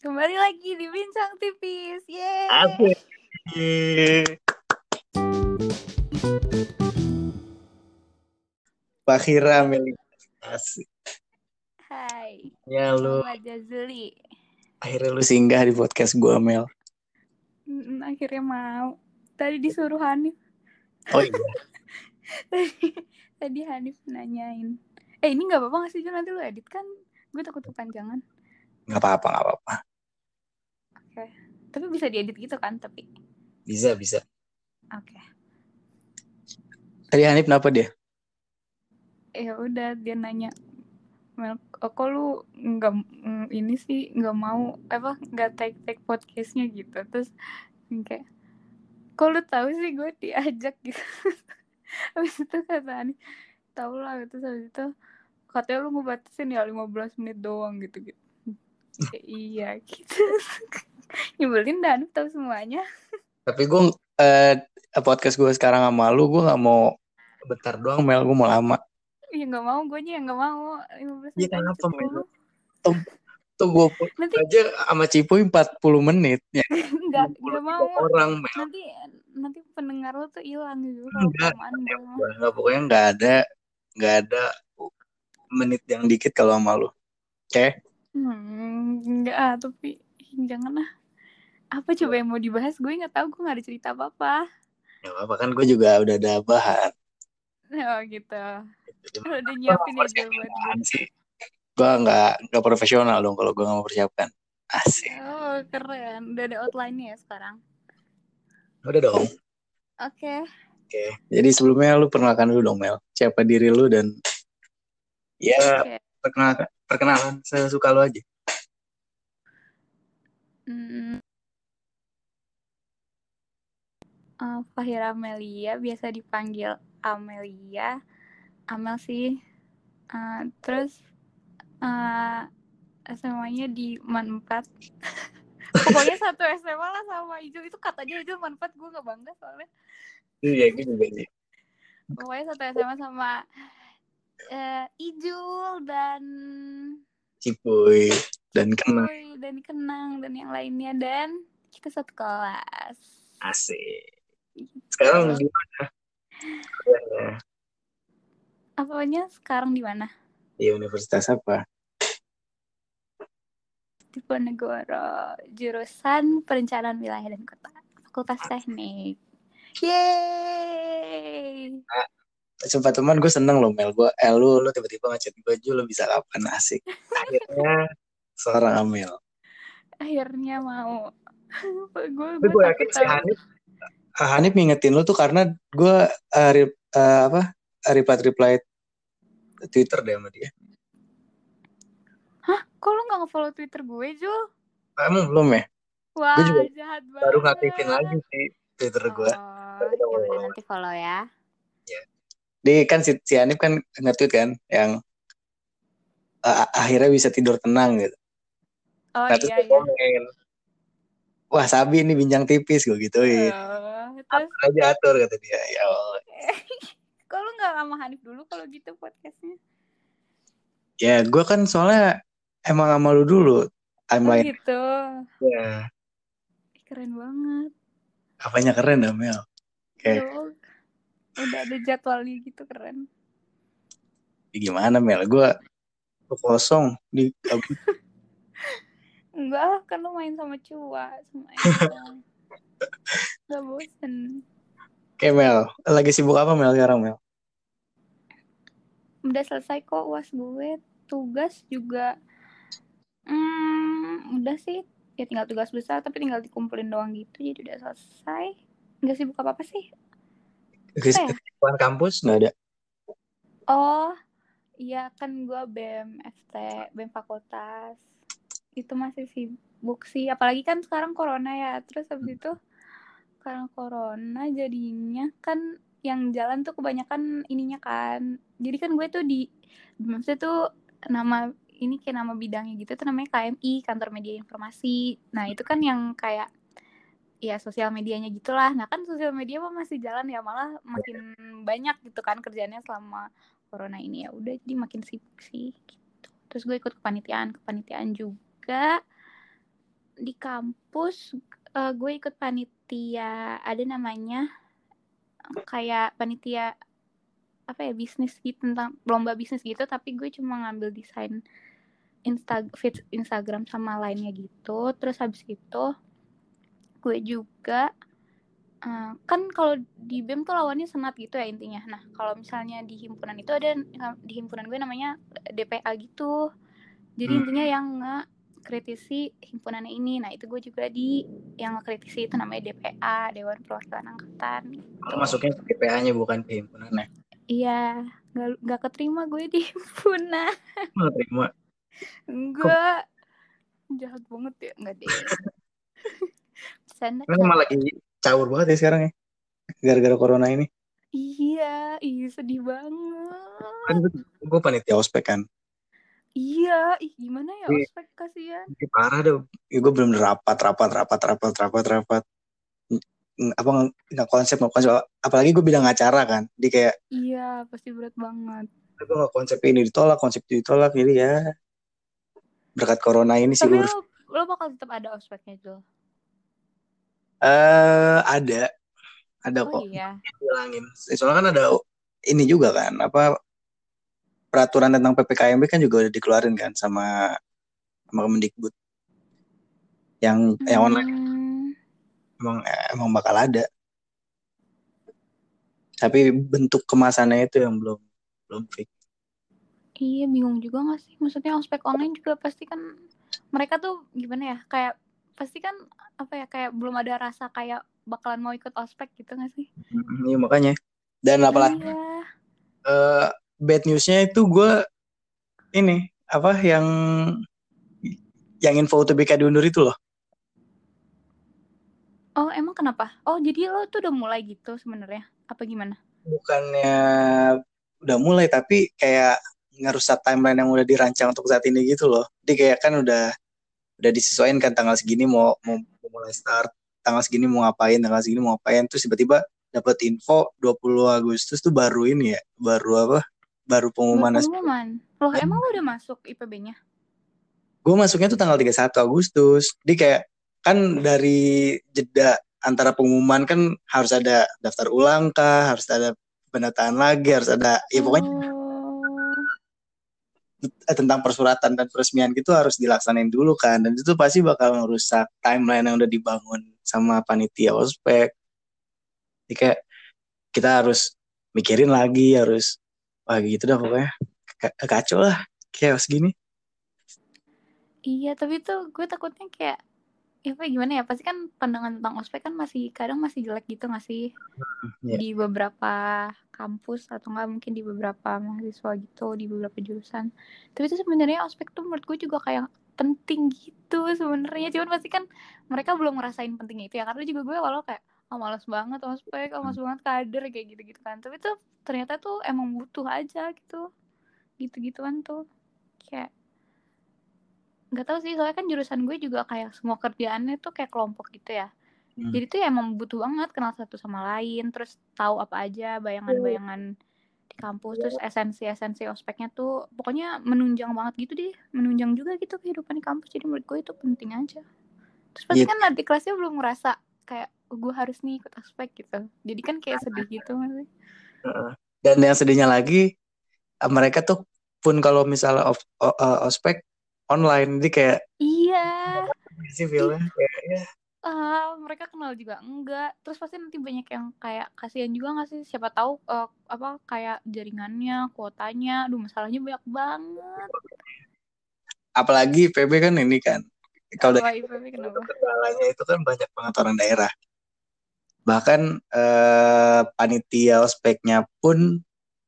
Kembali lagi di Bincang Tipis. Yeay. Asik. Fakhira Meli. Asik. Hai. Ya lu Jazuli. akhirnya lu singgah di podcast gua Mel. Akhirnya mau. Tadi disuruh Hanif. Oh iya. Tadi, tadi Hanif nanyain. Eh ini nggak apa-apa nggak sih? Nanti lu edit kan? Gue takut kepanjangan. Nggak apa-apa, nggak apa-apa. Oke. Tapi bisa diedit gitu kan? Tapi. Bisa, bisa. Oke. Tadi Hanif kenapa dia? Ya udah dia nanya. Mel, oh, kok lu nggak ini sih nggak mau apa nggak take take podcastnya gitu terus kayak kok lu tahu sih gue diajak gitu habis itu kata Ani tau lah gitu habis itu katanya lu ngebatasin ya 15 menit doang gitu gitu Kayak, iya gitu nyebelin dan tahu semuanya Tapi gua eh, podcast gua sekarang sama lu, gua nggak mau bentar doang Mel, gua mau lama. ya nggak mau gue yang nggak mau 15 Iya, menit aja kenapa, Mel? cukup. Tuh gua nanti aja sama Cipuy 40 menit. Ya, nggak nggak mau orang Mel. nanti nanti pendengar lo tuh hilang gitu Enggak, kelamaan banget. Gua nggak pokoknya nggak ada nggak ada menit yang dikit kalau sama lu. Oke? Hmm, enggak ah, tapi jangan lah. Apa coba yang mau dibahas? Gue nggak tahu, gue nggak ada cerita apa-apa. Gak apa-apa kan gue juga udah ada bahan. Oh gitu. Udah nyiapin ya buat gue. apaan sih? Gue nggak nggak profesional dong kalau gue nggak mau persiapkan. Asik. Oh keren. Udah ada outline-nya ya sekarang. Udah dong. Oke. Oke. Jadi sebelumnya lu perkenalkan dulu dong Mel. Siapa diri lu dan ya Oke. perkenalkan perkenalan sesuka lu aja. Hmm. Eh, Fahira Amelia, biasa dipanggil Amelia. Amel sih. Eh, terus eh SMA-nya di Man 4. Pokoknya satu SMA lah sama Ijul. Itu katanya Ijul Man 4, gue gak bangga soalnya. Iya gue juga sih. Pokoknya satu SMA sama eh Ijul dan Cipuy dan kenal Boy dan Kenang dan yang lainnya. Dan kita satu kelas. asik. Sekarang di mana? Ya, Apanya sekarang di mana? di universitas apa? Diponegoro, jurusan perencanaan wilayah dan kota, Fakultas Teknik. Yeay! Sumpah teman gue seneng loh Mel. Gue, eh lu, lu tiba-tiba ngechat gue Ju lu bisa kapan asik. Akhirnya seorang Amel. Akhirnya mau. gue gue yakin si Hanif, Hanif ngingetin lu tuh karena gue uh, re- uh, apa reply reply Twitter deh sama dia. Hah? Kok lu gak nge-follow Twitter gue, Jul? Kamu belum ya? Wah, Gue juga jahat banget. Baru ngaktifin lagi sih Twitter gue. Oh, ya udah nanti follow ya. Di kan si, si Hanif kan nge-tweet kan yang uh, akhirnya bisa tidur tenang gitu. Oh Nah, iya, gue iya. komen, Wah Sabi ini bincang tipis gue gituin. Oh, terus, Aja atur kata dia. Ya Allah. kok lu gak sama Hanif dulu kalau gitu podcastnya? Ya gue kan soalnya emang sama lu dulu Oh timeline. gitu. Ya, Keren banget. apanya keren dah Mel. Oke. Yo, udah ada jadwalnya gitu keren. Ya, gimana Mel? Gue kosong di Enggak lah, kan lu main sama Cua sama. Gak bosen. Oke Mel, lagi sibuk apa Mel sekarang Mel? Udah selesai kok uas gue. Tugas juga hmm, udah sih. Ya tinggal tugas besar tapi tinggal dikumpulin doang gitu. Jadi udah selesai. Enggak sibuk apa-apa sih. ya? Kesibukan kampus nggak ada? Oh, iya kan gue BEM FT, BEM Fakultas. Itu masih sibuk sih. Apalagi kan sekarang corona ya. Terus habis itu karena corona jadinya kan yang jalan tuh kebanyakan ininya kan. Jadi kan gue tuh di maksudnya tuh nama ini kayak nama bidangnya gitu tuh namanya KMI, Kantor Media Informasi. Nah, itu kan yang kayak ya sosial medianya gitulah. Nah, kan sosial media mah masih jalan ya, malah makin banyak gitu kan kerjanya selama corona ini ya. Udah jadi makin sibuk sih gitu. Terus gue ikut kepanitiaan, kepanitiaan juga. di kampus uh, gue ikut panitia ada namanya kayak panitia apa ya bisnis gitu tentang lomba bisnis gitu tapi gue cuma ngambil desain Insta feed Instagram sama lainnya gitu. Terus habis itu gue juga uh, kan kalau di BEM tuh lawannya senat gitu ya intinya. Nah kalau misalnya di himpunan itu ada di himpunan gue namanya DPA gitu. Jadi hmm. intinya yang nggak kritisi himpunannya ini nah itu gue juga di yang kritisi itu namanya DPA Dewan Perwakilan Angkatan gitu. masuknya ke DPA-nya bukan ke himpunannya iya nggak nggak keterima gue di himpunan nggak terima Enggak. Jahat banget ya. Enggak deh. Sana kan malah lagi caur banget ya sekarang ya. Gara-gara corona ini. Iya, iya sedih banget. Kan gue panitia ospek kan. Iya, ih gimana ya ospek kasihan. Parah deh. Ya, gue belum rapat, rapat, rapat, rapat, rapat, rapat. Apa nggak konsep nggak konsep apalagi gue bilang acara kan di kayak iya pasti berat banget gue nggak konsep ini ditolak konsep itu ditolak jadi ya berkat corona ini sih Tapi lo, lo bakal tetap ada ospeknya itu? Eh uh, ada, ada oh, kok. Iya. Bilangin. Soalnya kan ada ini juga kan, apa peraturan tentang ppkm kan juga udah dikeluarin kan sama sama Kemendikbud. Yang hmm. yang online emang emang bakal ada. Tapi bentuk kemasannya itu yang belum belum fix. Iya bingung juga gak sih? Maksudnya ospek online juga pasti kan mereka tuh gimana ya? Kayak pasti kan apa ya kayak belum ada rasa kayak bakalan mau ikut ospek gitu gak sih? Iya makanya. Dan apalagi iya. uh, bad newsnya itu gue ini apa yang yang info UTBK diundur itu loh. Oh emang kenapa? Oh jadi lo tuh udah mulai gitu sebenarnya? Apa gimana? Bukannya udah mulai tapi kayak ngerusak timeline yang udah dirancang untuk saat ini gitu loh. Jadi kayak kan udah udah disesuaikan kan tanggal segini mau mau, mulai start, tanggal segini mau ngapain, tanggal segini mau ngapain, terus tiba-tiba dapat info 20 Agustus tuh baru ini ya, baru apa? Baru pengumuman. Baru pengumuman. Loh, emang lu udah masuk IPB-nya? Gue masuknya tuh tanggal 31 Agustus. Jadi kayak kan dari jeda antara pengumuman kan harus ada daftar ulang kah, harus ada pendataan lagi, harus ada ya pokoknya oh eh, tentang persuratan dan peresmian gitu harus dilaksanain dulu kan dan itu pasti bakal merusak timeline yang udah dibangun sama panitia ospek jadi kayak kita harus mikirin lagi harus wah gitu dah pokoknya. Kacau lah. Kayak segini iya tapi tuh gue takutnya kayak ya apa gimana ya? Pasti kan pandangan tentang ospek kan masih kadang masih jelek gitu nggak sih? Yeah. di beberapa kampus atau enggak mungkin di beberapa mahasiswa gitu di beberapa jurusan. Tapi itu sebenarnya ospek tuh menurut gue juga kayak penting gitu sebenarnya. Cuman pasti kan mereka belum ngerasain pentingnya itu ya. Karena juga gue kalau kayak oh malas banget ospek oh malas banget kader kayak gitu gitu kan. Tapi tuh ternyata tuh emang butuh aja gitu gitu gituan tuh. Kayak nggak tahu sih soalnya kan jurusan gue juga kayak semua kerjaannya tuh kayak kelompok gitu ya. Hmm. jadi tuh ya emang butuh banget kenal satu sama lain terus tahu apa aja bayangan-bayangan di kampus terus esensi-esensi ospeknya tuh pokoknya menunjang banget gitu deh menunjang juga gitu kehidupan di kampus. Jadi menurut gue itu penting aja. Terus pasti yeah. kan nanti kelasnya belum ngerasa kayak oh, gue harus nih ikut ospek gitu. Jadi kan kayak sedih gitu masih dan yang sedihnya lagi mereka tuh pun kalau misalnya ospek online jadi kayak iya. Sih feelnya? Kayak ya. Uh, mereka kenal juga enggak. Terus pasti nanti banyak yang kayak kasihan juga nggak sih? Siapa tahu uh, apa kayak jaringannya kuotanya. Aduh masalahnya banyak banget. Apalagi PB kan ini kan. Kalau dari kendalanya itu kan banyak banget orang daerah bahkan uh, panitia ospeknya pun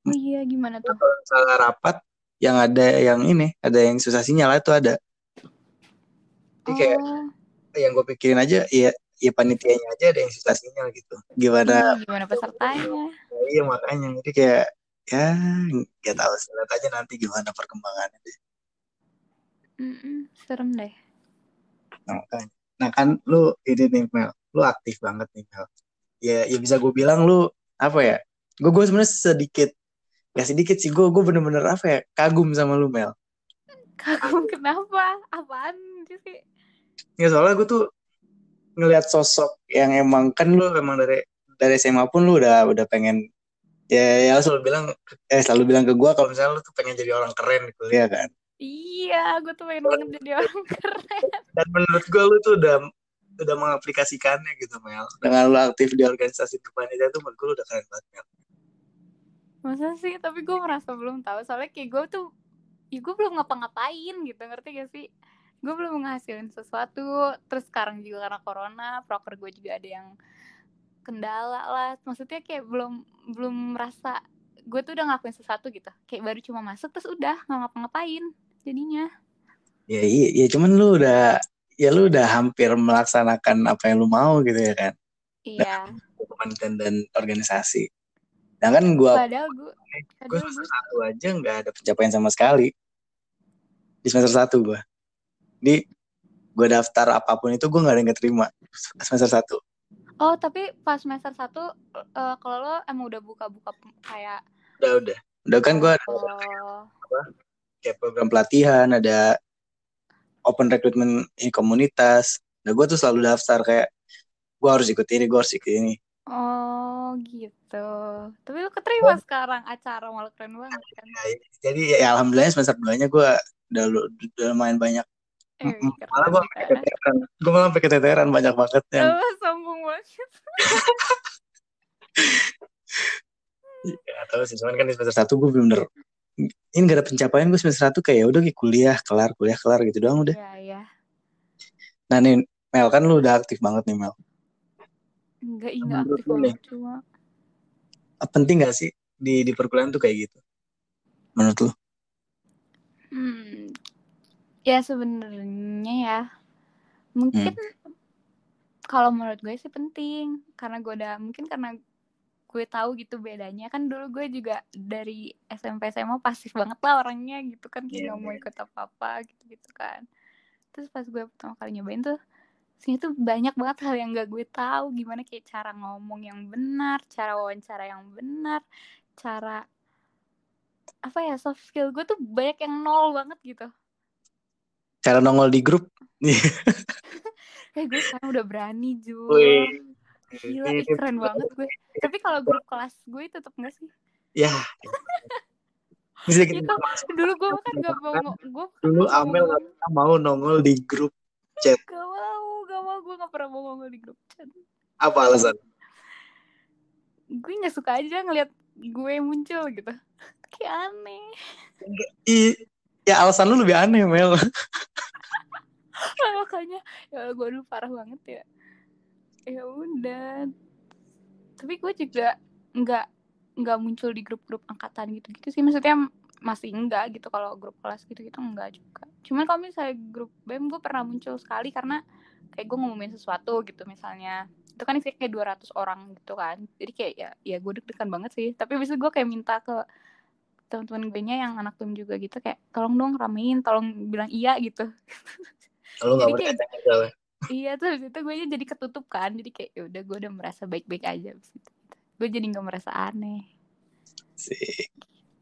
oh, iya gimana tuh? Salah rapat yang ada yang ini ada yang susah sinyal itu ada. Jadi kayak oh. yang gue pikirin aja ya ya panitianya aja ada yang susah sinyal gitu. Gimana hmm, gimana pesertanya? Nah, iya makanya. Jadi kayak ya nggak tahu lihat aja nanti gimana perkembangannya deh. Mm -mm, serem deh. Nah, makanya. Nah kan lu ini nih Mel. Lu aktif banget nih Mel ya ya bisa gue bilang lu apa ya gue gue sebenarnya sedikit Gak sedikit sih gue gue bener-bener apa ya kagum sama lu Mel. Kagum kenapa? Apaan sih? Ya soalnya gue tuh ngelihat sosok yang emang kan lu emang dari dari SMA pun lu udah udah pengen ya ya selalu bilang eh selalu bilang ke gue kalau misalnya lu tuh pengen jadi orang keren di kuliah kan? Iya gue tuh pengen banget jadi orang keren. Dan menurut gue lu tuh udah udah mengaplikasikannya gitu Mel. Dengan lu aktif di organisasi kepanitiaan tuh menurut gue udah keren banget Mel. Masa sih? Tapi gue merasa belum tahu. Soalnya kayak gue tuh ya gue belum ngapa-ngapain gitu ngerti gak sih? Gue belum menghasilin sesuatu. Terus sekarang juga karena corona proker gue juga ada yang kendala lah. Maksudnya kayak belum belum merasa gue tuh udah ngelakuin sesuatu gitu. Kayak baru cuma masuk terus udah nggak ngapa-ngapain jadinya. Ya iya ya cuman lu udah ya lu udah hampir melaksanakan apa yang lu mau gitu ya kan? Iya. Kepanitiaan dan organisasi. Nah kan gue padahal gue gue semester satu aja nggak ada pencapaian sama sekali. Di semester satu gue di gue daftar apa pun itu gue nggak ada yang keterima semester satu. Oh tapi pas semester satu eh, kalau lo emang udah buka-buka kayak udah udah. Udah kan gue ada oh, kayak program pelatihan ada open recruitment di komunitas. Nah gue tuh selalu daftar kayak gue harus ikut ini gue harus ikut ini. Oh gitu. Tapi lo keterima sekarang? Acara malah keren banget kan? Nah, jadi ya alhamdulillah semester 2 nya gue udah, lu- udah lumayan banyak. Eh, malah gue kan? keteteran. Gue malah sampai keteteran banyak banget yang Oh, sombong banget. Ya tahu sih. Cuman kan di semester satu gue belum bener ini gak ada pencapaian gue semester satu kayak ya udah kayak kuliah kelar kuliah kelar gitu doang udah. Iya iya. Nah nih Mel kan lu udah aktif banget nih Mel. Enggak enggak aktif banget cuma. Ah, penting gak sih di di perkuliahan tuh kayak gitu? Menurut lu? Hmm ya sebenarnya ya mungkin kalau menurut gue sih penting karena gue udah mungkin karena gue tahu gitu bedanya. Kan dulu gue juga dari SMP SMA pasif banget lah orangnya gitu kan. Kayak Iya, nggak mau iya. ikut apa apa gitu gitu kan. Terus pas gue pertama kali nyobain tuh sini tuh banyak banget hal yang gak gue tahu. Gimana kayak cara ngomong yang benar cara wawancara yang benar cara apa ya soft skill gue tuh banyak yang nol banget gitu. Cara nongol di grup? Eh gue sekarang udah berani Wih. Gila ih, keren banget gue. Tapi kalau grup kelas gue tetep gak sih? Ya bisa ya kita kan dulu gue kan gak mau gue kan dulu Amel gak pernah mau nongol di grup chat. Gak mau gak mau gue gak pernah mau ngomong di grup chat. Apa alasan? Gue gak suka aja ngeliat gue muncul gitu. Kayak aneh. I, ya alasan lu lebih aneh Mel. Makanya ya gue dulu parah banget ya ya udah. Tapi gue juga nggak nggak muncul di grup-grup angkatan gitu-gitu sih. Maksudnya masih enggak gitu. Kalau grup kelas gitu-gitu enggak juga. Cuman kalau misalnya grup bem gue pernah muncul sekali karena kayak gue ngumumin sesuatu gitu misalnya. Itu kan isinya kayak 200 orang gitu kan. Jadi kayak ya ya gue deg-degan banget sih. Tapi bisa gue kayak minta ke teman-teman gue nya yang anak tim juga gitu kayak tolong dong ramein tolong bilang iya gitu. Lu gak Jadi kayak- iya tuh habis itu gue jadi ketutup kan. Jadi kayak ya udah gue udah merasa baik-baik aja itu. Gue jadi nggak merasa aneh. Sih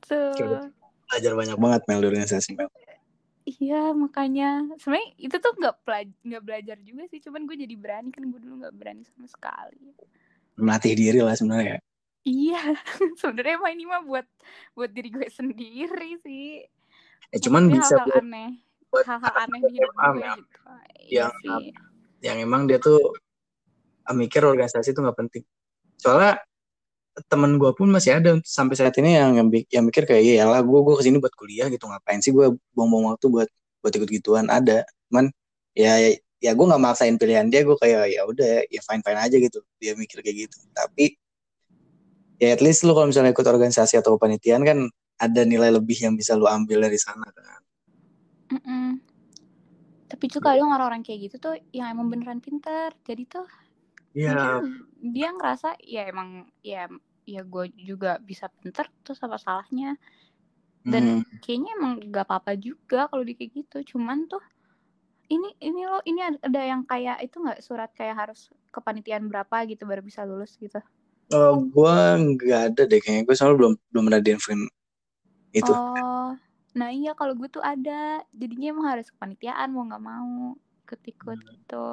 Coba. belajar banyak banget Mel di organisasi Mel. Iya makanya. Sebenarnya itu tuh nggak nggak belajar juga sih. Cuman gue jadi berani kan gue dulu nggak berani sama sekali. Melatih diri lah sebenarnya iya. Sebenarnya mah ini mah buat buat diri gue sendiri sih. Ya cuman Maksudnya bisa hal-hal buat aneh. hal-hal aneh di hidup gue ya. gitu. Iya Yang- sih yang emang dia tuh ah, mikir organisasi itu nggak penting. Soalnya temen gue pun masih ada sampai saat ini yang yang, mikir kayak iya lah gue gue ke sini buat kuliah gitu ngapain sih gue buang-buang waktu buat buat ikut gituan? Ada cuman ya ya, ya gue nggak maksain pilihan dia gue kayak ya udah ya fine fine aja gitu dia mikir kayak gitu. Tapi ya at least lu kalau misalnya ikut organisasi atau kepanitiaan kan ada nilai lebih yang bisa lu ambil dari sana kan. Mm-mm. Tapi tuh kadang orang-orang kayak gitu tuh yang emang beneran pinter. Jadi tuh Iya, mungkin dia ngerasa ya emang ya ya gue juga bisa pinter terus apa salahnya. Dan hmm. kayaknya emang gak apa-apa juga kalau di kayak gitu. Cuman tuh ini ini loh ini ada- ada yang kayak itu nggak surat kayak harus kepanitiaan berapa gitu baru bisa lulus gitu. Oh, gue nggak ada deh kayaknya. Gue soalnya belum belum ada diinfoin itu. Oh, nah iya kalau gue tuh ada. Jadinya emang harus kepanitiaan mau nggak mau. ikut-ikut Hmm. gitu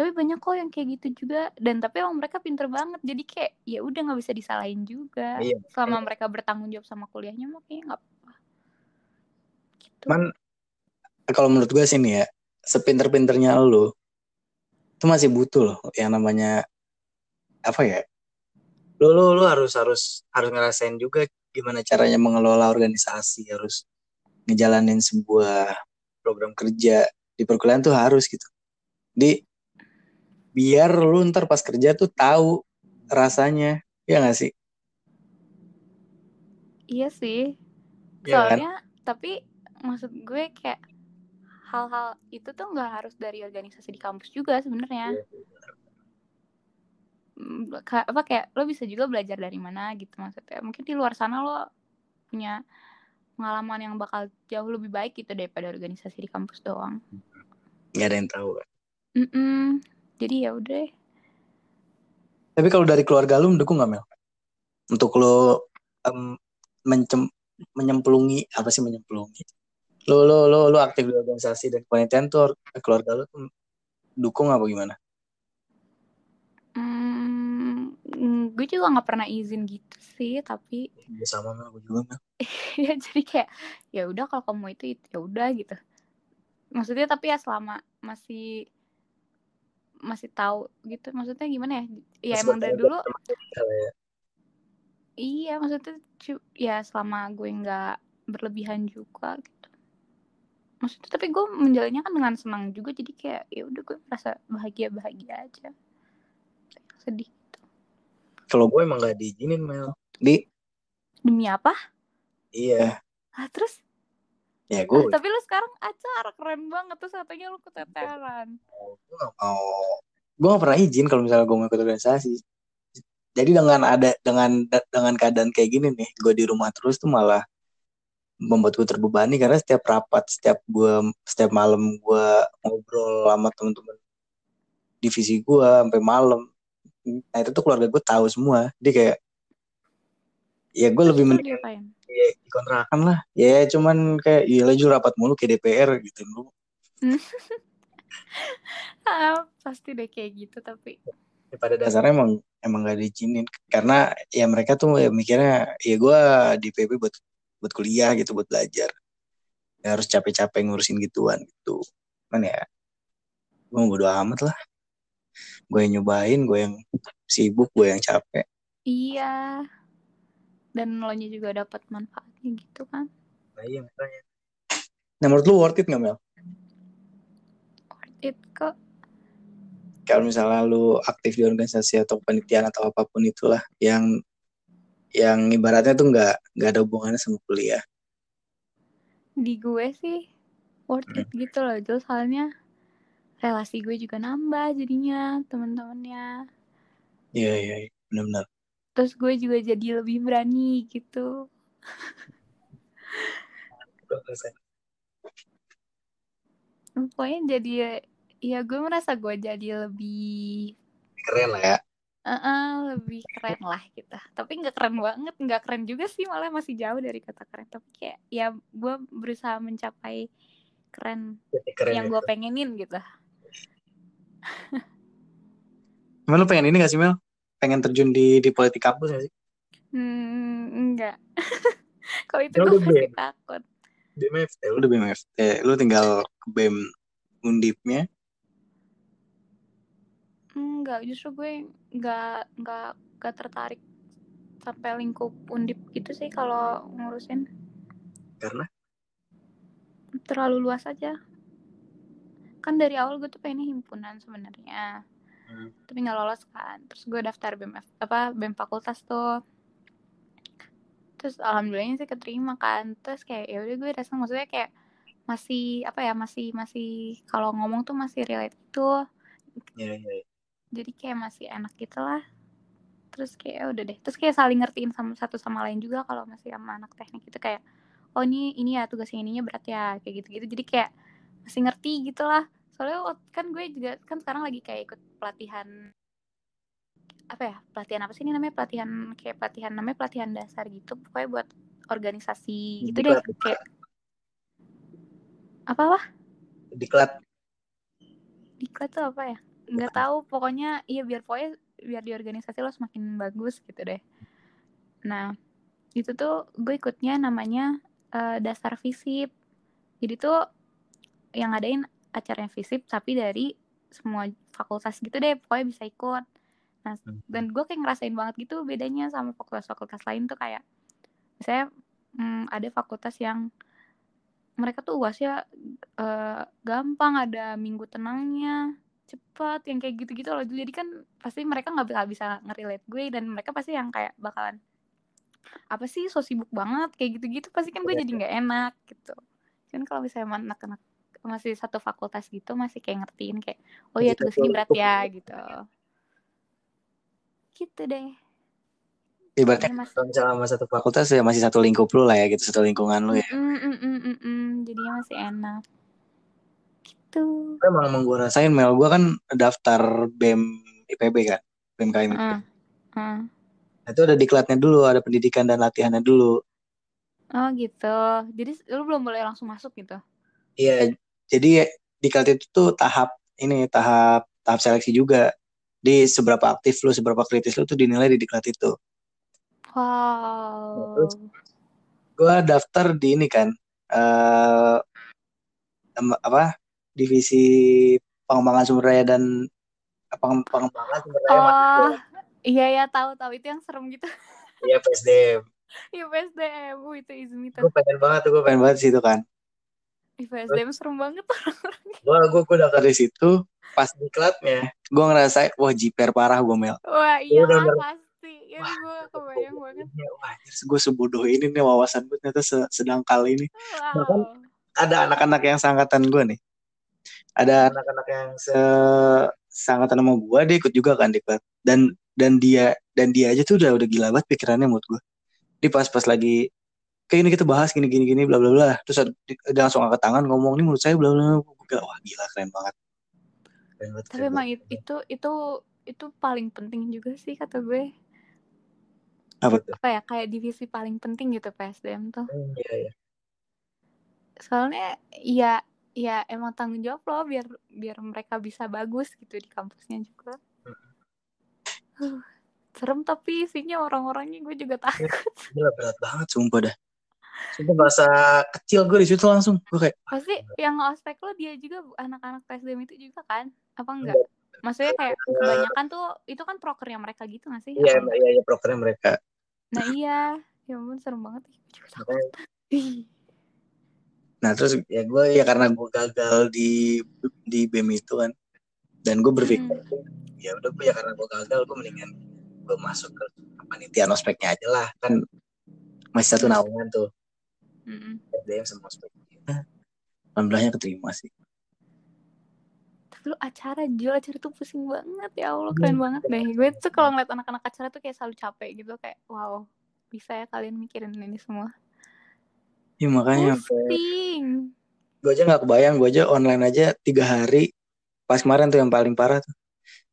tapi banyak kok yang kayak gitu juga dan tapi emang mereka pinter banget jadi kayak ya udah nggak bisa disalahin juga Iya. selama mereka bertanggung jawab sama kuliahnya mah kayaknya nggak apa-apa gitu Cuman kalau menurut gue sih nih ya, sepinter-pinternya lu itu masih butuh loh yang namanya apa ya? Lu lu lu harus harus harus ngerasain juga gimana caranya mengelola organisasi, harus ngejalanin sebuah program kerja di perkuliahan tuh harus gitu. Di biar lu ntar pas kerja tuh tahu rasanya, ya nggak sih? iya sih Iya kan? soalnya tapi maksud gue kayak hal-hal itu tuh nggak harus dari organisasi di kampus juga sebenarnya Iya. Apa kayak lo bisa juga belajar dari mana gitu maksudnya mungkin di luar sana lo punya pengalaman yang bakal jauh lebih baik gitu daripada organisasi di kampus doang Nggak ada yang tahu. kan? Mm-mm. jadi ya udah deh. Tapi kalau dari keluarga lu mendukung nggak Mel? Untuk lo em, mencem- menyemplungi apa sih menyemplungi? Lo lo lo lo aktif di organisasi dan kepanitiaan tuh keluarga lo tuh dukung apa gimana? Hmm, gue juga nggak pernah izin gitu sih tapi Ya sama Mel, gue juga Mel. ya jadi kayak ya udah kalau kamu itu itu ya udah gitu maksudnya tapi ya selama masih masih tahu gitu maksudnya gimana ya ya Masih emang dari dulu ya. iya maksudnya ya selama gue nggak berlebihan juga gitu maksudnya tapi gue menjalannya kan dengan senang juga jadi kayak ya udah gue merasa bahagia bahagia aja sedih. Kalau gue emang gak diizinin Mel. Di? Demi apa? Iya. Ah terus? Ya Ah, gue tapi lu sekarang acara keren banget. Terus katanya lu keteteran. Gue gak mau. Gue gak pernah izin kalau misalnya gue mau ikut organisasi. Jadi dengan ada dengan dengan keadaan kayak gini nih, gue di rumah terus tuh malah membuat gue terbebani. Karena setiap rapat, setiap gue setiap malam gue ngobrol sama temen-temen divisi gue sampai malam. Nah itu tuh keluarga gue tahu semua. Dia kayak ya gue lebih mending ya, dikontrakan lah. Ya cuman kayak ya laju rapat mulu kayak DPR gitu. Lu ah, pasti deh kayak gitu tapi ya pada dasarnya emang emang gak diizinin karena ya mereka tuh ya mikirnya ya gue di PB buat buat kuliah gitu buat belajar ya harus capek-capek ngurusin gituan gitu kan ya gue bodo amat lah gue yang nyobain gue yang sibuk gue yang capek. Iya. Dan lo nya juga dapat manfaatnya gitu kan? Nah iya makanya. Nah menurut lu worth it gak Mel? worth it kok. Kalau misalnya lu aktif di organisasi atau penelitian atau apa pun itulah yang yang ibaratnya tuh nggak nggak ada hubungannya sama kuliah. Di gue sih worth it gitu loh Jul. Soalnya relasi gue juga nambah jadinya teman-temannya. Iya iya iya, benar-benar. Terus gue juga jadi lebih berani gitu. Pokoknya jadi ya gue merasa gue jadi lebih keren lah ya. Eh, lebih keren lah gitu. Tapi nggak keren banget nggak keren juga sih malah masih jauh dari kata keren. Tapi kayak ya gue berusaha mencapai keren keren yang ya. gue pengenin gitu Emang lu pengen ini gak sih Mel? Pengen terjun di di politik kampus gak sih? hmm, enggak kalau itu Ya gue masih takut. BMFT, lu udah BMFT, lu tinggal ke BEM Undipnya. enggak justru gue nggak nggak nggak tertarik sampai lingkup undip gitu sih kalau ngurusin. Karena? Terlalu luas aja kan dari awal gue tuh pengennya himpunan sebenarnya. Hmm. tapi nggak lolos kan. Terus gue daftar BEM apa BEM fakultas tuh. Terus alhamdulillahnya sih keterima kan. Terus kayak ya udah gue rasa maksudnya kayak masih apa ya masih masih kalau ngomong tuh masih relate itu ya, ya, ya. jadi kayak masih enak gitu lah. Terus kayak ya udah deh. Terus kayak saling ngertiin sama satu sama lain juga kalau masih sama anak teknik itu kayak oh ini ini ya tugas yang ininya berat ya kayak gitu gitu jadi kayak masih ngerti gitu lah soalnya kan gue juga kan sekarang lagi kayak ikut pelatihan apa ya pelatihan apa sih ini namanya? Pelatihan kayak pelatihan namanya pelatihan dasar gitu pokoknya buat organisasi gitu deh Diklat. kayak apa apa? Diklat. diklat tuh apa ya? Nggak tahu pokoknya iya biar pokoknya biar di organisasi lo semakin bagus gitu deh. Nah itu tuh gue ikutnya namanya uh, dasar visip jadi tuh yang ngadain acaranya visip tapi dari semua fakultas gitu deh pokoknya bisa ikut. Nah Hmm. dan gue kayak ngerasain banget gitu bedanya sama fakultas-fakultas lain tuh kayak misalnya hmm, ada fakultas yang mereka tuh uasnya eh, gampang ada minggu tenangnya cepat yang kayak gitu-gitu loh. Jadi kan pasti mereka nggak bisa ngerelate gue dan mereka pasti yang kayak bakalan apa sih so sibuk banget? kayak gitu-gitu. Pasti kan gue Iya, jadi nggak enak gitu. Kan kalau misalnya anak-anak masih satu fakultas gitu masih kayak ngertiin kayak oh ya ini berat ya gitu gitu deh Ibaratnya mas- kalau misalnya sama satu fakultas ya masih satu lingkup lu lah ya gitu, satu lingkungan lu ya. Mm, mm, mm, mm, mm. jadinya masih enak gitu emang emang gue rasain Mel, gue kan daftar BEM IPB kan, BEM KM. Heeh. Nah, itu ada diklatnya dulu, ada pendidikan dan latihannya dulu. oh gitu jadi lu belum boleh langsung masuk gitu Iya, jadi diklat itu tuh tahap ini tahap tahap seleksi juga. Di seberapa aktif lu, seberapa kritis lu tuh dinilai di diklat itu. wow Terus? Gue daftar di ini kan, eh em- apa divisi pengembangan sumber daya dan peng- pengembangan sumber daya oh manusia. iya ya tahu tahu itu yang serem gitu Iya PSDM. Iya PSDM, uh, itu Izmi tuh. Gue pengen banget tuh, gue pengen banget situ kan. Ih, PSDM serem banget tuh. Gue gue gue daftar di situ, pas diklatnya, gue ngerasa wah jiper parah gue Mel. Wah iya pasti. Ya gue kebayang banget. Wah, gue sebodoh ini nih wawasan gue ternyata se- sedangkal ini. Bahkan Wow. ada anak-anak yang seangkatan gue nih. Ada anak-anak yang se seangkatan sama gue, dia ikut juga kan diklat. Dan dan dia dan dia aja tuh udah udah gila banget pikirannya menurut gue. Dia pas-pas lagi kayak ini kita bahas gini gini gini bla bla bla. Terus dia langsung angkat tangan ngomong nih menurut saya bla bla. bla. Wah gila keren banget. Keren banget, Tapi keren emang banget. it- itu itu itu paling penting juga sih kata gue. apa tuh? Apa ya kayak divisi paling penting gitu PSDM tuh. Hmm, Iya iya. Soalnya ya ya emang tanggung jawab loh biar biar mereka bisa bagus gitu di kampusnya juga. Huh, serem tapi isinya orang-orangnya gue juga takut. Gila berat banget sumpah dah. Sumpah merasa kecil gue di situ langsung. Gue kayak Pasti yang ospek lo dia juga anak-anak PSDM itu juga kan? Apa enggak? Maksudnya kayak kebanyakan tuh itu kan prokernya mereka gitu gak sih? iya iya iya prokernya mereka. Nah iya, ya ampun serem banget. Juga takut. Nah terus ya gue ya karena gue gagal di di BEM itu kan dan gue berpikir ya udah gue ya karena gue gagal gue mendingan gue masuk ke panitian ospeknya aja lah kan masih satu Hmm. naungan tuh mm-mm. SDM sama ospeknya. Nah, Alhamdulillahnya keterima sih. Tapi lu acara jual acara tuh pusing banget ya Allah Hmm. keren banget deh. Gue tuh kalau ngeliat anak-anak acara tuh kayak selalu capek gitu kayak wow bisa ya kalian mikirin ini semua. Ya makanya Pusing. gue aja nggak kebayang gue aja online aja tiga hari pas kemarin tuh yang paling parah tuh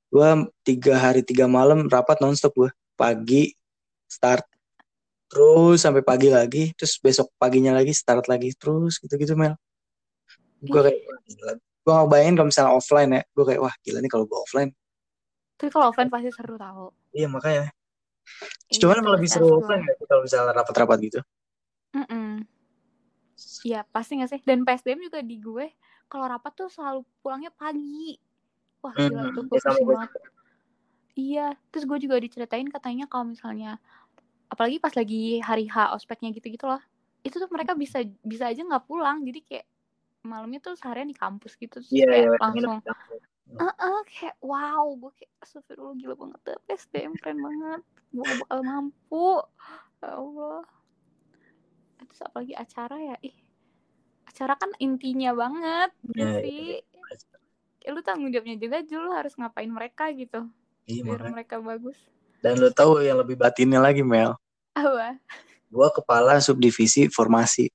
gue tiga hari tiga malam rapat nonstop gue pagi start terus sampai pagi lagi terus besok paginya lagi start lagi terus gitu gitu Mel. Gue kayak gue nggak bayangin kalau misalnya offline ya. Gue kayak wah gila nih kalau gue offline. Tapi kalau offline pasti seru tau. iya makanya. Iya, cuman seru lebih seru offline ya kalau misalnya rapat-rapat gitu? Mm-mm. Iya pasti gak sih. Dan PSDM juga di gue Kalau rapat tuh selalu pulangnya pagi. Wah gila Hmm, tuh ya gue banget. Iya Terus gue juga diceritain katanya kalau misalnya Apalagi pas lagi hari H ospeknya gitu-gitu loh. Itu tuh mereka bisa bisa aja nggak pulang. Jadi kayak malamnya tuh seharian di kampus gitu. Terus iya kayak iya langsung Heeh, kayak wow gue kayak astagfirullah gila banget deh PSDM keren banget. Gue gak bakal mampu. Ya Allah. Terus apalagi acara ya? Ih acara kan intinya banget ya iya, sih? Kayak lu tanggung jawabnya juga Jul harus ngapain mereka gitu iya biar makanya mereka bagus dan lo tahu yang lebih batinnya lagi Mel? Apa? Gue kepala subdivisi formasi.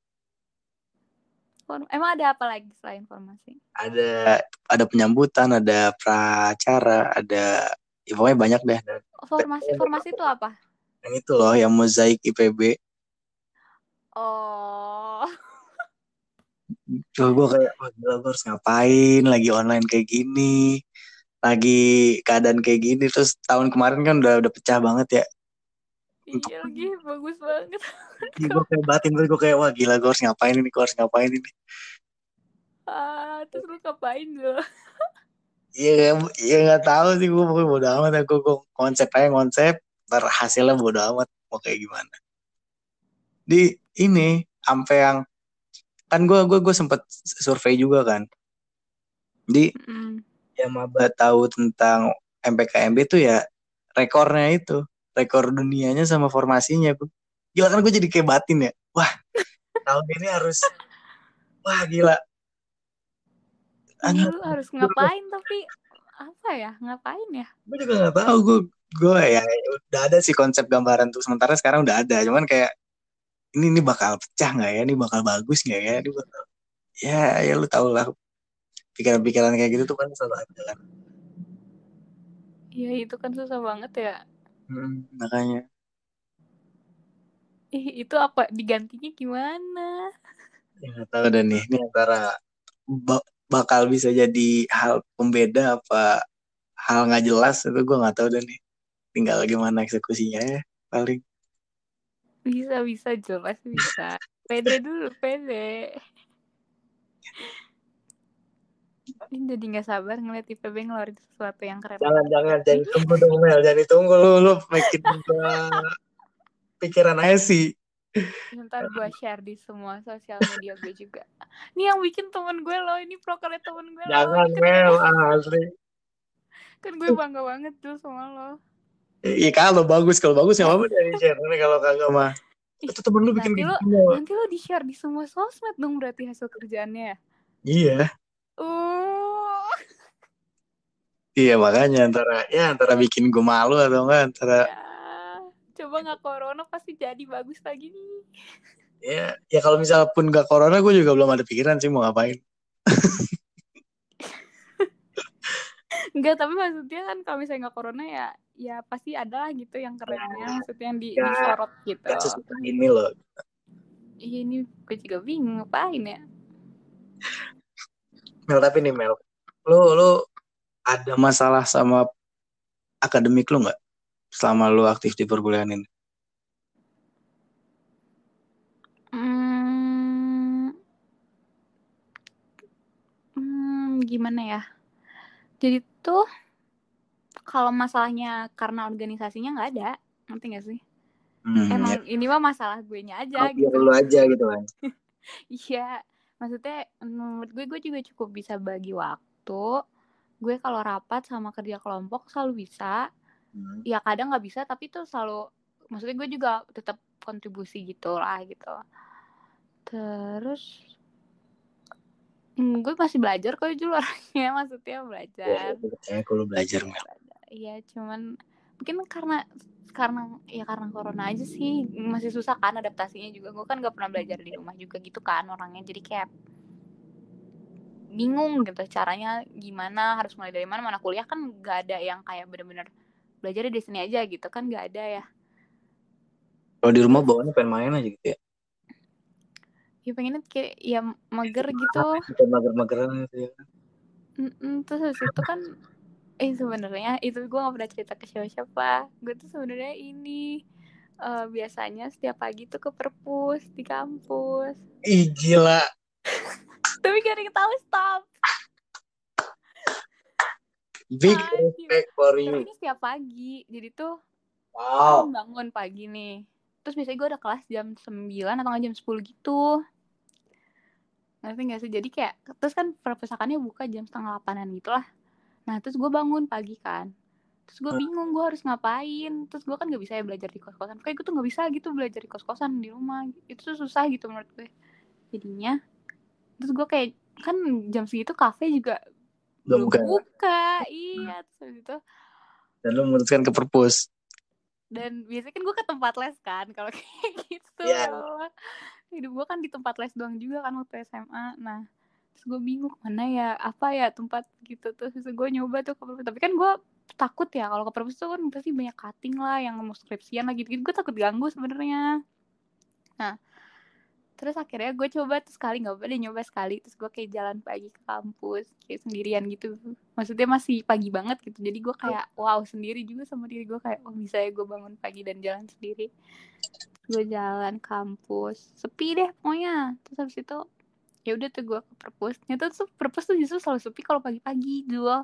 Form- emang ada apa lagi selain formasi? Ada ada penyambutan, ada pracara, ada ya pokoknya banyak deh. Dan formasi formasi itu apa? Yang itu loh yang mozaik IPB. oh. Coba gue kayak, gila gue harus ngapain lagi online kayak gini, lagi keadaan kayak gini. Terus tahun kemarin kan udah udah pecah banget ya. iya lagi bagus banget Iya, gue kayak batin gue kayak wah gila gue harus ngapain ini, gue harus ngapain ini. ah terus lu ngapain lo Iya, kayak- iya nggak tahu sih gue pokoknya bodo amat ya gue, konsep aja konsep, ntar hasilnya bodo amat mau kayak gimana. Di ini sampai yang kan gue gue gue sempet survei juga kan. Di Mm. Yang maba tahu tentang MPKMB itu ya rekornya itu. Rekor dunianya sama formasinya gue gila kan gue jadi kayak batin ya. Wah tahun ini harus wah gila. Iya, lu harus ngapain tapi apa ya ngapain ya? Gue juga nggak tahu gue gue ya udah ada sih konsep gambaran tuh. Sementara sekarang udah ada cuman kayak ini ini bakal pecah nggak ya? Ini bakal bagus nggak ya? Ini bakal ya ya lu tau lah pikiran-pikiran kayak gitu tuh kan selalu ada kan? Iya itu kan susah banget ya. Hmm, makanya. Ih, itu apa? Digantinya gimana? Ya nggak tahu dan nih. Ini antara ba- bakal bisa jadi hal pembeda apa hal nggak jelas itu gue nggak tahu dan nih. Tinggal gimana eksekusinya ya paling. Bisa bisa. Jelas bisa. Pede dulu pede ini jadi nggak sabar ngeliat IPB ngeluarin sesuatu yang keren. Jangan jangan jangan. Ditunggu dong Mel. Jangan ditunggu lu lu bikin pikiran aja sih. Ntar gue share di semua sosial media gue juga. Ini yang bikin temen gue loh. Ini prokernya temen gue jangan loh Mel. asli. kan gue bangga banget tuh sama lo. Iya kalau bagus kalau bagus nggak apa-apa dari share? Ini kalau kagak mah. Itu temen lu bikin nanti lu- semua nanti lo di share di semua sosmed dong berarti hasil kerjaannya ya? Iya uh. Iya makanya antara ya antara bikin gue malu atau enggak antara ya coba nggak corona pasti jadi bagus lagi nih. Ya ya kalau misal pun gak corona gue juga belum ada pikiran sih mau ngapain. Enggak, tapi maksudnya kan kalau misalnya nggak corona ya ya pasti ada lah gitu yang kerennya maksudnya yang di, Ya, disorot gitu. sesuka ini loh. Iya ini gue juga bingung ngapain ya Mel tapi nih Mel lu lu ada masalah sama akademik lu nggak selama lu aktif di perkuliahan ini Hmm, hmm, gimana ya? Jadi tuh kalau masalahnya karena organisasinya nggak ada, ngerti nggak sih? hmm, ya, Emang ini mah masalah gue nya aja gitu. lu aja gitu kan Iya, maksudnya menurut gue gue juga cukup bisa bagi waktu. Gue kalau rapat sama kerja kelompok selalu bisa. Hmm. Ya kadang nggak bisa, tapi tuh selalu maksudnya gue juga tetap kontribusi gitu lah gitu. Terus hmm, gue masih belajar kok dulu orangnya, maksudnya ya belajar. kayak kalau belajar Iya, cuman mungkin karena karena ya karena corona aja sih masih susah kan adaptasinya juga. Gue kan gak pernah belajar di rumah juga gitu kan orangnya. Jadi kayak bingung gitu caranya gimana harus mulai dari mana. Mana kuliah kan gak ada yang kayak bener-bener belajar di sini aja gitu kan gak ada ya. Kalau di rumah bawaannya pengen main aja gitu ya? Ya pengennya kayak ya mager gitu. pengen mager-mageran gitu ya? Terus itu kan eh sebenarnya itu gue gak pernah cerita ke siapa-siapa. Gue tuh sebenarnya ini eh, biasanya setiap pagi tuh ke perpus di kampus. Ih gila. Tapi gak ada yang tahu stop. Big respect for you. Ini setiap pagi. Jadi tuh wow. bangun pagi nih. Terus biasanya gue udah kelas jam 9 atau nggak jam 10 gitu. Ngerti gak sih? Jadi kayak terus kan perpustakaannya buka jam setengah delapanan gitu lah nah terus gue bangun pagi kan. Terus gue bingung gue harus ngapain? Terus gue kan nggak bisa ya belajar di kos kosan kayak gue tuh nggak bisa gitu belajar di kos kosan di rumah. Itu tuh susah gitu menurut gue. Jadinya terus gue kayak kan jam segitu kafe juga Belum buka. buka. Iya terus habis itu dan lu memutuskan ke perpus. Dan biasanya kan gue ke tempat les kan kalau kayak gitu. Iya. ya hidup gue kan di tempat les doang juga kan waktu SMA nah terus gue bingung mana ya apa ya tempat gitu. Terus gue nyoba tuh ke perpus tapi kan gue takut ya kalau ke perpus tuh kan pasti banyak cutting lah yang mau skripsian lagi gitu gue takut ganggu sebenarnya. Nah terus akhirnya gue coba tuh sekali nggak deh nyoba sekali. Terus gue kayak jalan pagi ke kampus kayak sendirian gitu. Maksudnya masih pagi banget gitu jadi gue kayak wow sendiri juga sama diri gue kayak oh bisa ya gue bangun pagi dan jalan sendiri. Gue jalan kampus sepi deh pokoknya. Terus habis itu ya udah tuh gue ke perpus ternyata tuh perpus tuh justru selalu sepi kalau pagi-pagi gue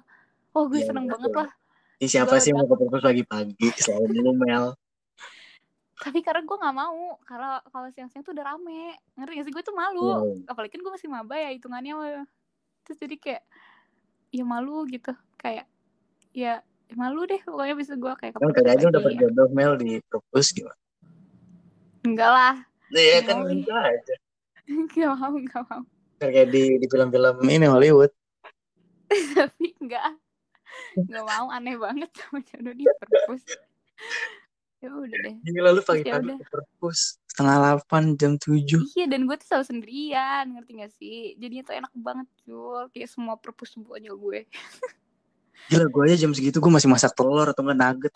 oh gue Iya, seneng betul. banget lah Ini siapa Gua sih mau ke perpus pagi-pagi? Selalu dulu Mel. tapi karena gue nggak mau kalau kalau siang-siang tuh udah rame ngerti gak sih gue tuh malu Wow. apalagi kan gue masih maba ya hitungannya terus jadi kayak ya malu gitu kayak ya, ya malu deh pokoknya bisa gue kayak Kan kali aja udah berjodoh Mel di perpus gimana? enggak lah Iya kan bisa bisa aja. enggak mau enggak mau. Kayak di di film-film ini Hollywood. tapi enggak enggak mau aneh banget sama jodoh di perpus. Ya udah deh. Gila lu Terus ya pagi-pagi ke perpus setengah delapan jam tujuh. Iya dan gue tuh selalu sendirian ngerti gak sih? Jadinya tuh enak banget Jul. Kayak semua perpus semuanya gue. Gila gue aja jam segitu gue masih masak telur atau enggak nugget.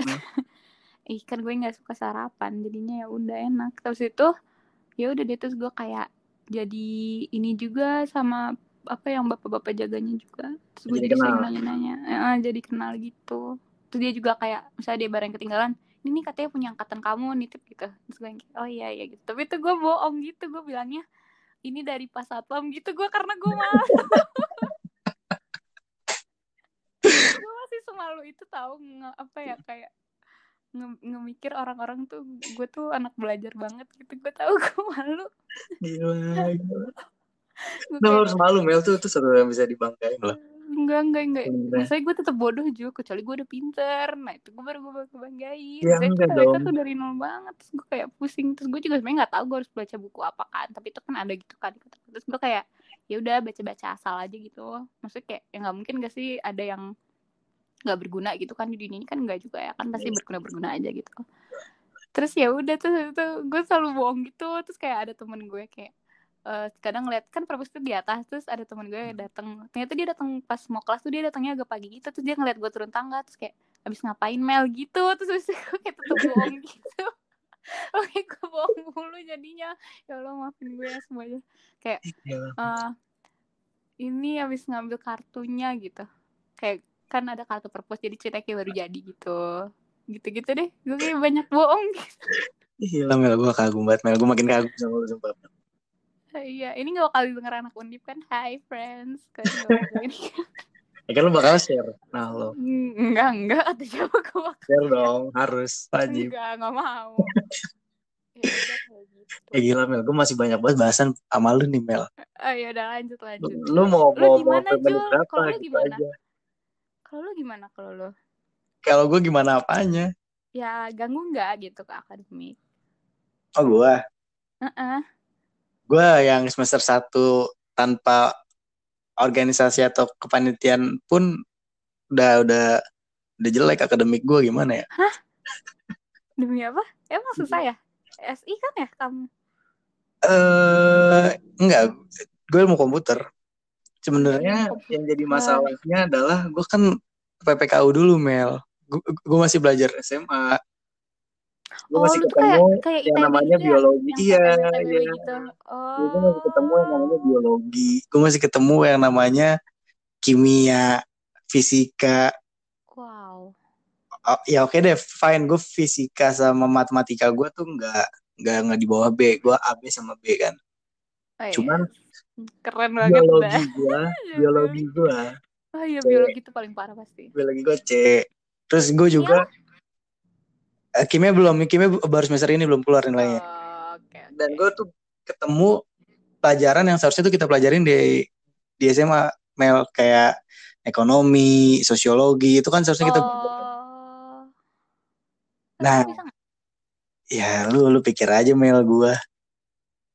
Ih kan gue gak suka sarapan Jadinya ya udah enak. Terus itu ya udah deh terus gue kayak Jadi ini juga sama Apa yang bapak-bapak jaganya juga. Terus gue Jadi sering nanya-nanya. Eh, Jadi kenal gitu. Terus dia juga kayak Misalnya dia barang ketinggalan ini nih katanya punya angkatan kamu nitip gitu. Terus gue oh iya iya gitu. Tapi itu gue bohong gitu. Gue bilangnya ini dari pas satpam gitu. Gue karena gue malu. Gue masih semalu itu tahu apa ya kayak nge- ngemikir orang-orang tuh gue tuh anak belajar banget gitu gue tahu gue malu Gila. gila. gue Lu kayak harus malu Mel tuh itu seru yang bisa dibanggain loh. enggak enggak enggak Bener. maksudnya gue tetap bodoh juga kecuali gue udah pinter nah itu gue baru gue bakal banggain Ya, enggak dong. tuh dari nol banget terus gue kayak pusing terus gue juga sebenarnya nggak tahu gue harus baca buku apa kan tapi itu kan ada gitu kan terus gue kayak ya udah baca baca asal aja gitu maksudnya kayak ya nggak mungkin gak sih ada yang nggak berguna gitu kan di dunia ini kan nggak juga ya kan pasti berguna berguna aja gitu. Terus ya udah tuh, tuh gue selalu bohong gitu terus kayak ada temen gue kayak eh, kadang ngeliat kan perpus tuh di atas terus ada temen gue yang datang ternyata dia datang pas mau kelas tuh dia datangnya agak pagi gitu terus dia ngeliat gue turun tangga terus kayak abis ngapain Mel? gitu terus itu gue kayak tetep bohong gitu. Oke gue bohong mulu jadinya. Ya Allah maafin gue ya semuanya. Kayak eh ini habis ngambil kartunya gitu. Kayak kan ada kartu perpus jadi ceritanya kayak baru jadi gitu gitu-gitu deh gue kayak banyak bohong gitu. Gila Mel gue kagum banget Mel gue makin kagum sama lu sumpah. iya ini gak bakal denger anak undip kan hi friends gak Ya kan lu bakal share. Nah lo enggak enggak kata siapa gue bakal share dong harus wajib. enggak enggak mau ya udah gitu Ya gila Mel gue masih banyak banget bahasan sama lu nih Mel. oh ya udah lanjut Lu, lanjut lu mau Lu mau gimana, Jul? Kalau lu gitu gimana? aja. Kalau lu gimana kalau lu Kalau gue gimana apanya? ya ganggu nggak gitu ke akademik Oh gue. Heeh. Gue yang semester 1 tanpa organisasi atau kepanitiaan pun udah udah udah jelek akademik gue gimana ya? demi apa emang susah ya SI kan ya kamu Eh enggak, gue mau komputer. Sebenarnya Oh, yang jadi komputer. masalahnya adalah gue kan PPKU dulu Mel. Gue masih belajar SMA. Gue oh masih tuh kayak ketemu kayak yang ITB namanya gitu ya? biologi. Iya, iya. gitu oh Gue masih ketemu yang namanya biologi. Gue masih ketemu yang namanya kimia, fisika. wow Oh, ya oke deh, fine. Gue fisika sama matematika gue tuh nggak nggak nggak di bawah B. Gue A B sama B kan. oh, iya. Cuman keren banget biologi gue, biologi. gue, oh iya biologi itu paling parah pasti. Biologi gue C. Terus gue juga eh, kimia belum, kimia baru semester ini belum keluar nilainya. oh, oke oke. Dan gue tuh ketemu pelajaran yang seharusnya tuh kita pelajarin di di SMA Mel kayak ekonomi, sosiologi itu kan seharusnya kita oh. Tapi Nah. ya lu lu pikir aja Mel gua.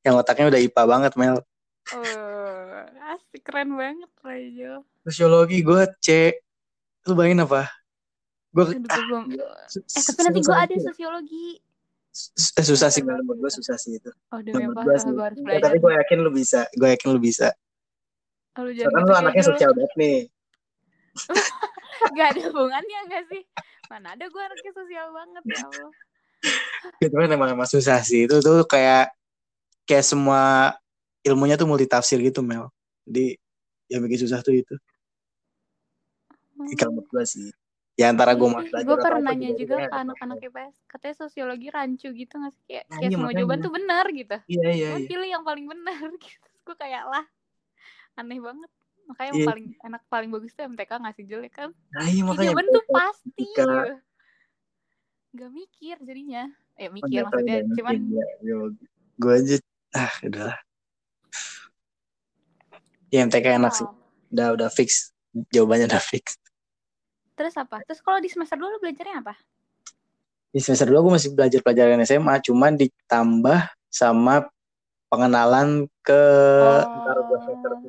Yang otaknya udah IPA banget Mel. Oh asik keren banget Rejo Sosiologi gua C. Lu bayangin apa? Gue belum su- eh tapi nanti gue ada sosiologi eh, susah sih Mel, menurut gua susah sih itu. oh demi apa gua Ah, gue harus Ya, belajar tapi gue yakin lu bisa. Gue yakin lu bisa. Lu jangan Soalnya lu anaknya sosial banget nih. Gak ada hubungannya gak sih? Mana ada gue anaknya sosial banget ya Allah. Gitu kan emang emang susah sih. Itu tuh kayak kayak semua ilmunya tuh multitafsir gitu Mel. Jadi yang bikin susah tuh itu. Hmm. kalau gue sih ya antara gue mau belajar gue pernah nanya juga ke anak-anak IPS katanya sosiologi rancu gitu nggak sih? Kayak, kayak iya, semua jawaban tuh benar gitu. Iya iya iya. pilih yang paling benar gitu. Gue kayak lah aneh banget. Makanya yang Iya. paling enak paling bagus tuh MTK ngasih jelek kan? Nah iya makanya jawaban tuh pasti. nggak mikir jadinya. Ya mikir maksudnya udah cuman ya, gue aja ah udahlah ya MTK enak sih. Udah udah fix. Jawabannya udah fix. Terus apa? Terus kalau di semester dulu belajarnya apa? Di semester 2 gue masih belajar pelajaran SMA cuman ditambah sama pengenalan ke Oh. ntar gue semester 3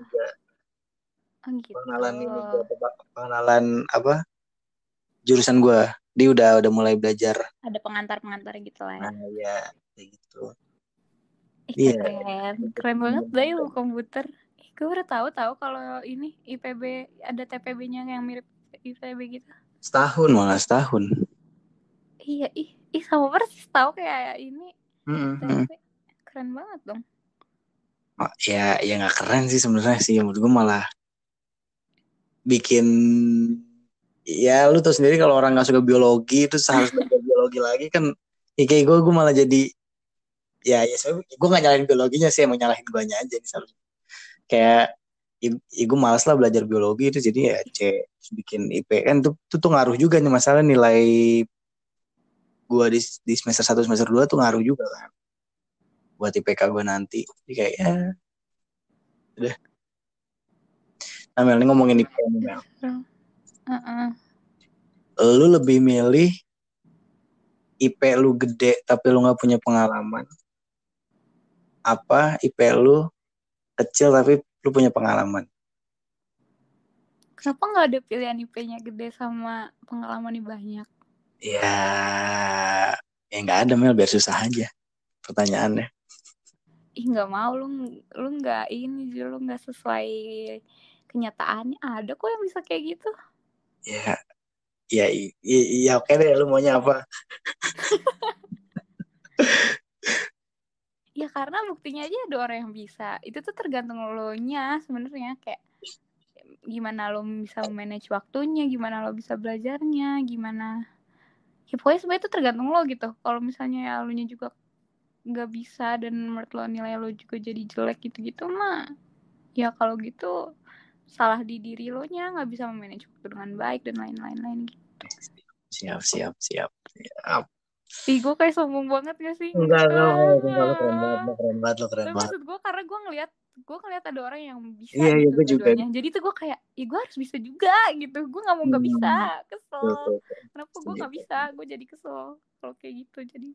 oh, gitu. Pengenalan ini gua, pengenalan apa jurusan gue dia udah udah mulai belajar. Ada pengantar pengantar gitu lah ya. Nah ya kayak gitu. Iya. keren. Keren banget ilmu komputer gue baru tahu tahu kalau ini IPB ada TPB-nya yang mirip IPB gitu. Setahun malah setahun. Iya ih ih sama persis tahu kayak ini. Mm-mm. TPB keren banget dong. Oh, ya ya nggak keren sih sebenarnya sih. Menurut gue malah bikin ya lu tau sendiri kalau orang nggak suka biologi terus harus belajar biologi lagi kan ya kayak gue gue malah jadi ya ya sebenarnya gue nggak nyalahin biologinya sih emang nyalahin guanya aja nih seharusnya kayak ya, ya gue malas lah belajar biologi itu jadi ya C bikin IP kan tuh, tuh tuh ngaruh juga nih masalah nilai gue di, di semester 1 semester 2 tuh ngaruh juga kan buat IPK gue nanti. Jadi kayak ya udah. Nah Mel ini ngomongin IP nih Mel. Heeh. lu lebih milih IP lu gede tapi lu nggak punya pengalaman apa IP lu kecil tapi lu punya pengalaman. Kenapa nggak ada pilihan IP-nya gede sama pengalamannya banyak? Ya ya nggak ada Mel. Biar susah aja pertanyaannya. Ih nggak mau. Lu lu nggak ini lu nggak sesuai kenyataannya. Ada kok yang bisa kayak gitu. Ya ya i- i- ya oke deh. Lu maunya apa ya karena buktinya aja ada orang yang bisa. Itu tuh tergantung lo nya sebenarnya. Kayak gimana lo bisa manage waktunya gimana lo bisa belajarnya gimana. Ya pokoknya sebenarnya itu tergantung lo gitu. Kalau misalnya ya lo nya juga nggak bisa dan menurut lo nilai lo juga jadi jelek gitu gitu mah ya kalau gitu salah di diri lo nya nggak bisa memanage waktu dengan baik dan lain-lain lain gitu. Siap siap siap. Siap Ih, gue kayak sombong banget gak sih? enggak enggak enggak Enggak. enggak, lu keren banget lu keren banget lu keren Tapi banget maksud gue karena gue ngeliat gue ngeliat ada orang yang bisa Iya, iya, gitu gue juga. Jadi tuh gue kayak, ya gue harus bisa juga gitu. Gue nggak mau nggak Hmm. bisa, kesel. Kenapa gue nggak bisa? Gue jadi kesel kalau kayak gitu. Jadi.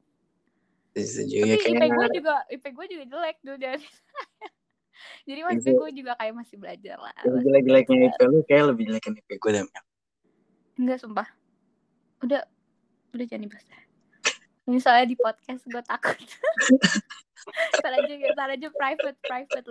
setuju Tapi ya IP kayak gue juga, IP gue juga jelek dulu dari. jadi maksudnya gue juga kayak masih belajar lah. Jelek-jeleknya. IP lu kayak lebih jelekin IP gue deh. Enggak sumpah. Udah, udah jangan dibahas. Misalnya di podcast gue takut. Ntar aja, aja private, private.